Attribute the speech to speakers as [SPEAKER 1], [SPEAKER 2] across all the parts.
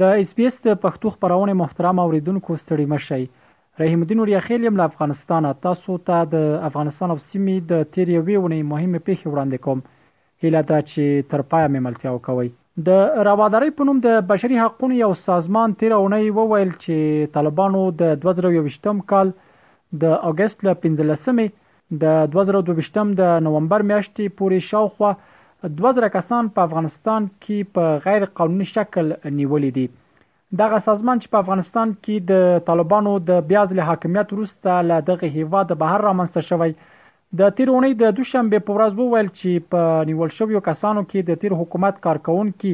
[SPEAKER 1] د اس بي اس د پښتو خپرونې محترم اوریدونکو ستړي مه شئ. رحیم الدین وړیاخیل یم له افغانستانه. تاسو ته د افغانستان او سیمې د تېرې یوې اونۍ مهمې پېښې وړاندې کوم. هیله ده چې تر پایه مې ملتیا وکوئ. د روادارۍ په نوم د بشري حقونو یو سازمان تېره اونۍ وویل چې طالبانو د دوه زره او یوویشت کال د اګست له پنځلس مې د دوه زره او دوه ویشت د نومبر میاشتې پورې شاوخوا دوه زره کسان په افغانستان کې په غیر قانوني شکل نیولي دي. دغه سازمان چې په افغانستان کې د طالبانو د بیا ځلې حاکمیت وروسته له دغه هیواده بهر رامنځته شوی، د تیر اونۍ د دوشنبې په ورځ وویل چې په نیول شویو کسانو کې د تیر حکومت کارکوونکي،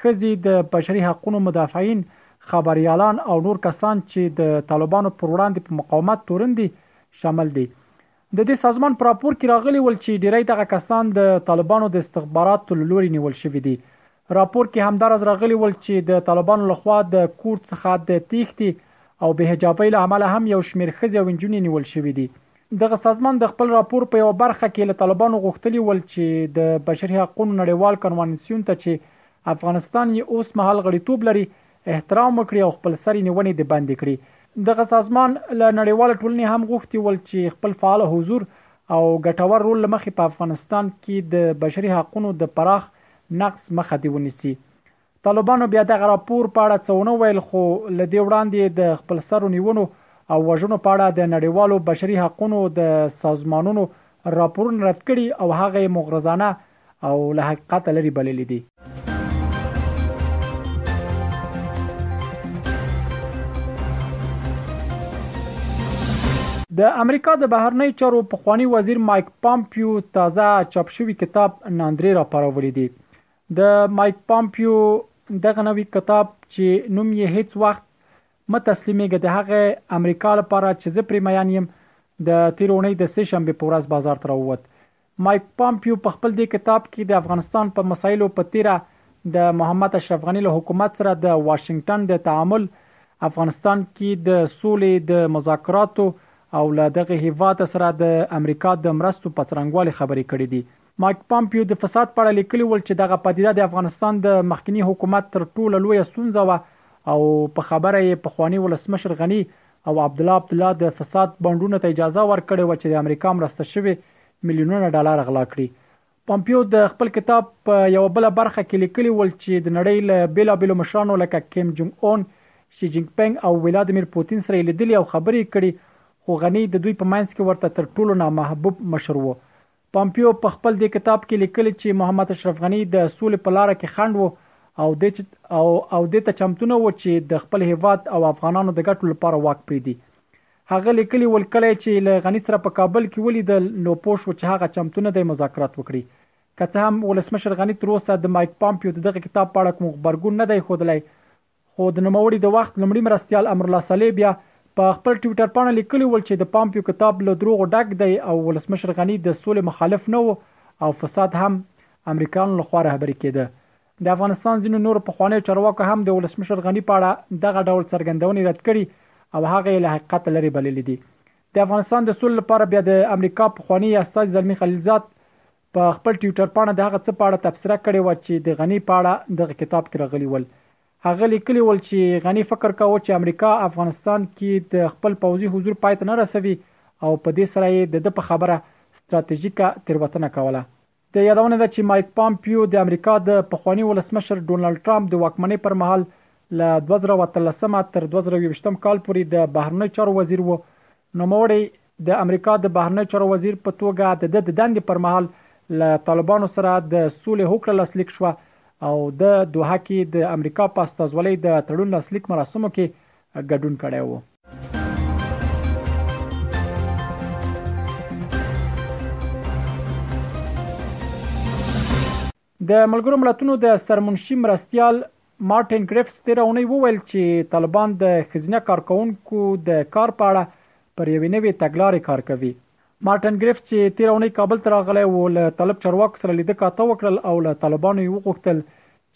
[SPEAKER 1] ښځې، د بشري حقونو مدافعین، خبریالان او نور کسان چې د طالبانو پر وړاندې په مقاومت تورن دي، شامل دي. د دې سازمان په راپور کې راغلي ول چې ډیری دغه کسان د طالبانو د استخباراتو له لوري نیول شوي دي. راپور کې همدارز راغلي ول چې د طالبانو لخوا د کور څخه د تیښتې او بې حجابۍ له امله هم یو شمیر ښځې او انجونې نیول شوي دي. دغه سازمان د خپل راپور په یوه برخه کې له طالبانو غوښتلي ول چې د بشري حقونو نړیوال کنوانسیون ته چې افغانستان یې اوس مهال غړیتوب لري احترام وکړي او خپل سري نیونې د بندې کړي. دغه سازمان له نړیوال ټولنې هم غوښتي ول چې خپل فعال حضور او ګټور رول له مخې په افغانستان کې د بشري حقونو د پراخ نقض مخه دې ونیسي. طالبانو بیا دغه راپور په اړه څه ونه ویل خو له دې وړاندې یې د خپل سرو نیونو او وژنو په اړه د نړیوالو بشري حقونو د سازمانونو راپورونه رد کړي او هغه یې مغرضانه او له حقیقت لري بللي دي. د امریکا د بهرنیو چارو پخوانی وزیر مایک پامپیو تازه چاپ شوی کتاب ناندرې راپارولي دي. د مایک پامپیو دغه نوی کتاب چې نوم یې هیڅ وخت مه تسلیمیږه د هغه امریکا لپاره چې زه پرې میان یم د تیر اونۍ د سه شنبې په ورځ بازار ته راووت. مایک پامپیو په خپل دې کتاب کې د افغانستان په مسایلو په تیره د محمد اشرف غني له حکومت سره د واشنګټن د تعامل، افغانستان کې د سولې د مذاکراتو او له دغه هیواد سره د امریکا د مرستو په څرنګوالي خبرې کړې دي. مایک پامپیو د فساد په اړه لیکلي ول چې دغه پدیده د افغانستان د مخکني حکومت تر ټوله لویه ستونزه وه او په خبره یې پخواني ولسمشر غني او عبدالله عبدالله د فساد بانډونو ته اجازه ورکړې وه چې د امریکا مرسته شوې میلیونونه ډالر غلا کړي پامپیو د خپل کتاب په یو بل برخه کې لیکلی ول چې د نړۍ له بیلابیلو مشرانو لکه کیم جونګ اون شي جینګ پنګ او ولادیمیر پوتین سره لیدلی او خبرې کړي خو غنی د دوی په منځ کې ورته تر ټولو نامحبوب مشر وو پامپیو په خپل دې کتاب کې لیکلی چې محمد اشرف غنی د سولې په لار کې خند وو او د او او د ته چمتونه و چې د خپل هیواد او افغانانو د ګټو لپاره واک پریدي هغه لیکلي ول، کله یې چې له غني سره په کابل کې ولیدل، نو پوه شو چې هغه چمتو نه دی مذاکرات وکړي. که څه هم ولسمشر غني تر اوسه د مایک پامپیو د دغه کتاب په اړه کوم غبرګون نه دی ښودلی، خو د نوموړي د وخت لومړي مرستیال امرالله صالح بیا په خپل ټویټر پاڼه لیکلي ول چې د پامپیو کتاب له دروغو ډک دی او ولسمشر غني د سولې مخالف نه و او فساد هم امریکایانو لخوا رهبري کېده. د افغانستان ځینو نورو پخوانیو چارواکو هم د ولسمشر غني په اړه دغه ډول څرګندونې رد کړي او هغه یې له حقیقت لرې بللي دي. د افغانستان د سولې لپاره بیا د امریکا پخواني استازي زلمي خلیلزاد په خپل ټویټر پاڼه د هغه څه په اړه تبصره کړې وه چې د غني په اړه دغه کتاب کې راغلي ول. هغه لیکلي ول چې غني فکر کاوه چې امریکا افغانستان کې د خپل پوځي حضور پای ته نه رسوي او په دې سره یې د ده په خبره ستراتیژیکه تېروتنه کوله. د یادونې ده چې مایک پامپیو د امریکا د پخواني ولسمشر ډونالډ ټرامپ د واکمنۍ پر مهال له دوه زره او اتلس تر دوه زره او یوویشت کال پورې د بهرنیو چارو وزیر و، نوموړی د امریکا د بهرنیو چارو وزیر په توګه د ده د دندې پر مهال له طالبانو سره د سولې هوکړه لاسلیک شوه او ده دوحه کې د امریکا په استازولۍ د تړون لاسلیک مراسمو کې ګډون کړی وو. د ملګرو ملتونو د سرمنشي مرستیال مارټین ګریفټس تېره اونۍ وویل چې طالبان د ښځینه کارکوونکو د کار په اړه پر یوې نوې تګلارې کار کوي. مارټین ګریفټس چې تېره اونۍ کابل ته راغلی و، له طالب چارواکو سره لیده کاته وکړل او له طالبانو یې وغوښتل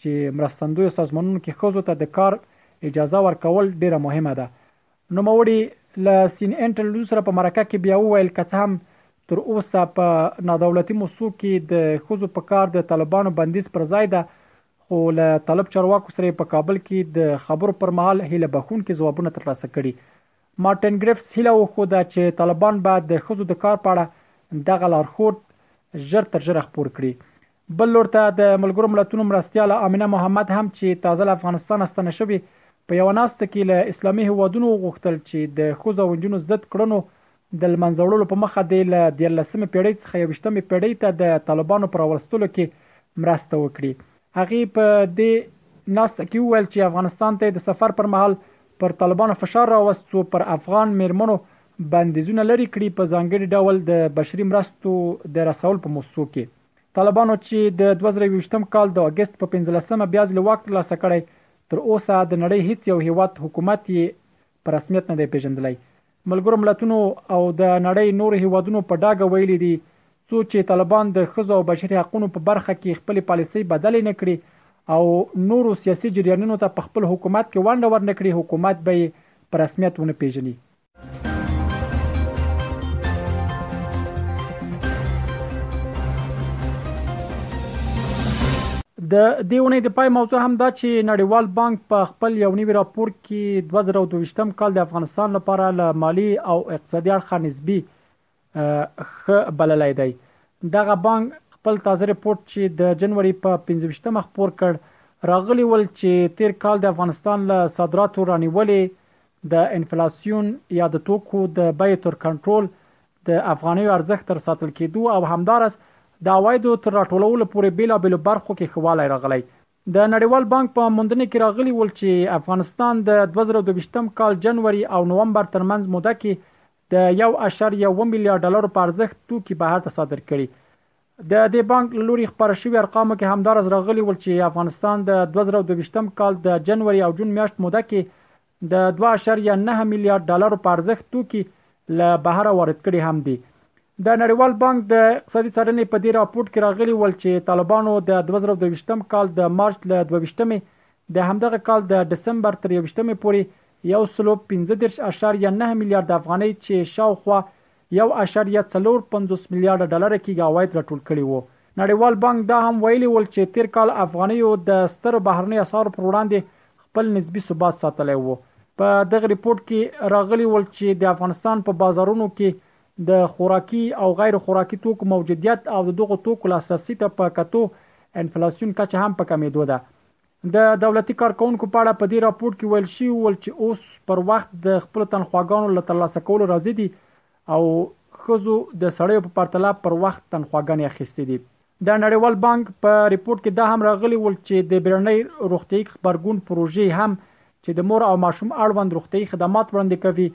[SPEAKER 1] چې مرستندویو سازمانونو کې ښځو ته د کار اجازه ورکول ډیره مهمه ده نوموړي له سین ان ټلویزیون سره په مرکه کې بیا وویل که څه هم تر اوسه په نادولتي موسسو کې د ښځو په کار د طالبانو بندیز پر ځای ده خو له طالب چارواکو سره په کابل کې د خبرو پر مهال هله بخون کې ځوابونه ترلاسه کړي مارټن ګریفس هیله وښوده چې طالبان به د ښځو د کار په اړه دغه لارښود ژر تر ژره خپور کړي. بل لور ته د ملګرو ملتونو مرستیاله آمنه محمد هم چې تازه له افغانستانه ستنه شوې، په یوه ناسته کې له اسلامي هېوادونو وغوښتل چې د ښځو او نجونو ضد کړنو د لمنځه وړلو په مخه دې له دیارلسمې پېړۍ څخه یوویشتمې پېړۍ ته د طالبانو په راوستلو کې مرسته وکړي. هغې په دې ناسته کې وویل چې افغانستان ته د سفر پر مهال پر طالبانو فشار راوست څو پر افغان میرمنو بندیزونه لري کړي په ځانګړي ډول د بشري مرستو د رسول په موسسو کې طالبانو چې د 2020 کال د اگست په 15مه بیا ځل واک ترلاسه کړی تر اوسه د نړۍ هیڅ یو هیواد حکومت یې په رسمیت نه دی پیژندلی. ملګرو ملتونو او د نړۍ نورو هیوادونو په ډاګه ویلي دي، څو چې طالبان د ښځو او بشري حقونو په برخه کې خپلې پالیسۍ بدلې نه کړي او نورو سیاسي جریانونو ته په خپل حکومت کې ونډه ورنه کړي، حکومت به یې په رسمیت ونه پیژني. د دې اونۍ د پای موضوع هم دا چې نړیوال بانک په خپل یو نوي راپور کې دوه زره او دوه ویشت کال د افغانستان لپاره له مالي او اقتصادي اړخه نسبي ښه بللی دی. دغه بانک خپل تازه رپورټ چې د جنوري په پنځه ویشت مه خپور کړ، راغلي ول چې تېر کال د افغانستان له صادراتو رانیولې د انفلاسیون یا د توکو د بیې تر کنټرول، د افغانیو ارزښت تر ساتل کېدو او همداراز د عوایدو تر راټولولو پورې بېلابېلو برخو کې ښه والی راغلی د نړیوال بانک په موندنې کې راغلي ول چې افغانستان د دوه زره او دوه ویشت کال جنوري او نومبر ترمنځ موده کې د یو اعشاریه اووه میلیارد ډالرو په ارزښت توکي بهر ته صادر کړي. د دې بانک له لوري خپاره شوي ارقامو کې همداراز راغلي ول چې افغانستان د دوه زره او دوه ویشت کال د جنوري او جون میاشت موده کې د دوه اعشاریه نهه میلیارد ډالرو په ارزښت توکي له بهره وارد کړي هم دي. د نړیوال بانک د اقتصادي څارنې په دې راپورټ کې راغلي ول چې طالبانو د دوه زره او دوه کال د مارچ له دوه ویشتمې د همدغه کال د ډسمبر تر یوویشتمې پورې یو سلو پنځه دېرش اعشاریه نهه میلیارد افغانۍ چې شاوخوا یو اعشاریه څلور پنځوس میلیارډه ډالره کیږي عواید راټول کړي وو. نړیوال بانک دا هم ویلي ول چې تیر کال افغانیو د سترو بهرنیو اسعارو پر وړاندې خپل نسبي ثبات ساتلی وو. په دغه رپوټ کې راغلي ول چې د افغانستان په بازارونو کې د خوراکي او غیر خوراکي توکو موجودیت او د دغو توکو لاسرسي ته په کتو انفلاسیون کچه هم په کمیدو ده. د دولتي کارکوونکو په اړه په دې راپور کې ویل شوي ول چې اوس پر وخت د خپلو تنخواګانو له ترلاسه کولو راضي دي او ښځو د سړیو په پرتله پر وخت تنخواګانې اخیستې دي. د نړیوال بانک په رپورټ کې دا هم راغلي ول چې د بیړنۍ روغتیایي غبرګون پروژې هم چې د مور او ماشوم اړوند روغتیایي خدمات وړاندې کوي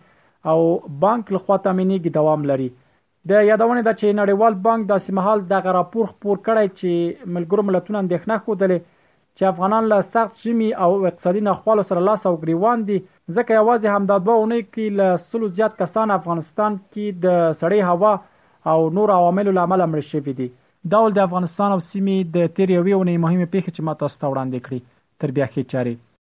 [SPEAKER 1] او بانک لخوا تامینیږي دوام لري د یادونې ده چې نړیوال بانک داسې مهال دغه راپور خپور کړی چې ملګرو ملتونو اندېښنه ښودلې چې افغانان له سخت ژمي او اقتصادي ناخوالو سره لاس او ګریوان دي ځکه یوازې همدا دوه اونۍ کې له سلو زیات کسان افغانستان کې د سړې هوا او نورو عواملو له امله مړه شوي دي. ډول د افغانستان او سیمې د تېرې یوې اونۍ مهمې پېښې چې ما تاسو ته وړاندې کړې تر بیا
[SPEAKER 2] ښې چارې.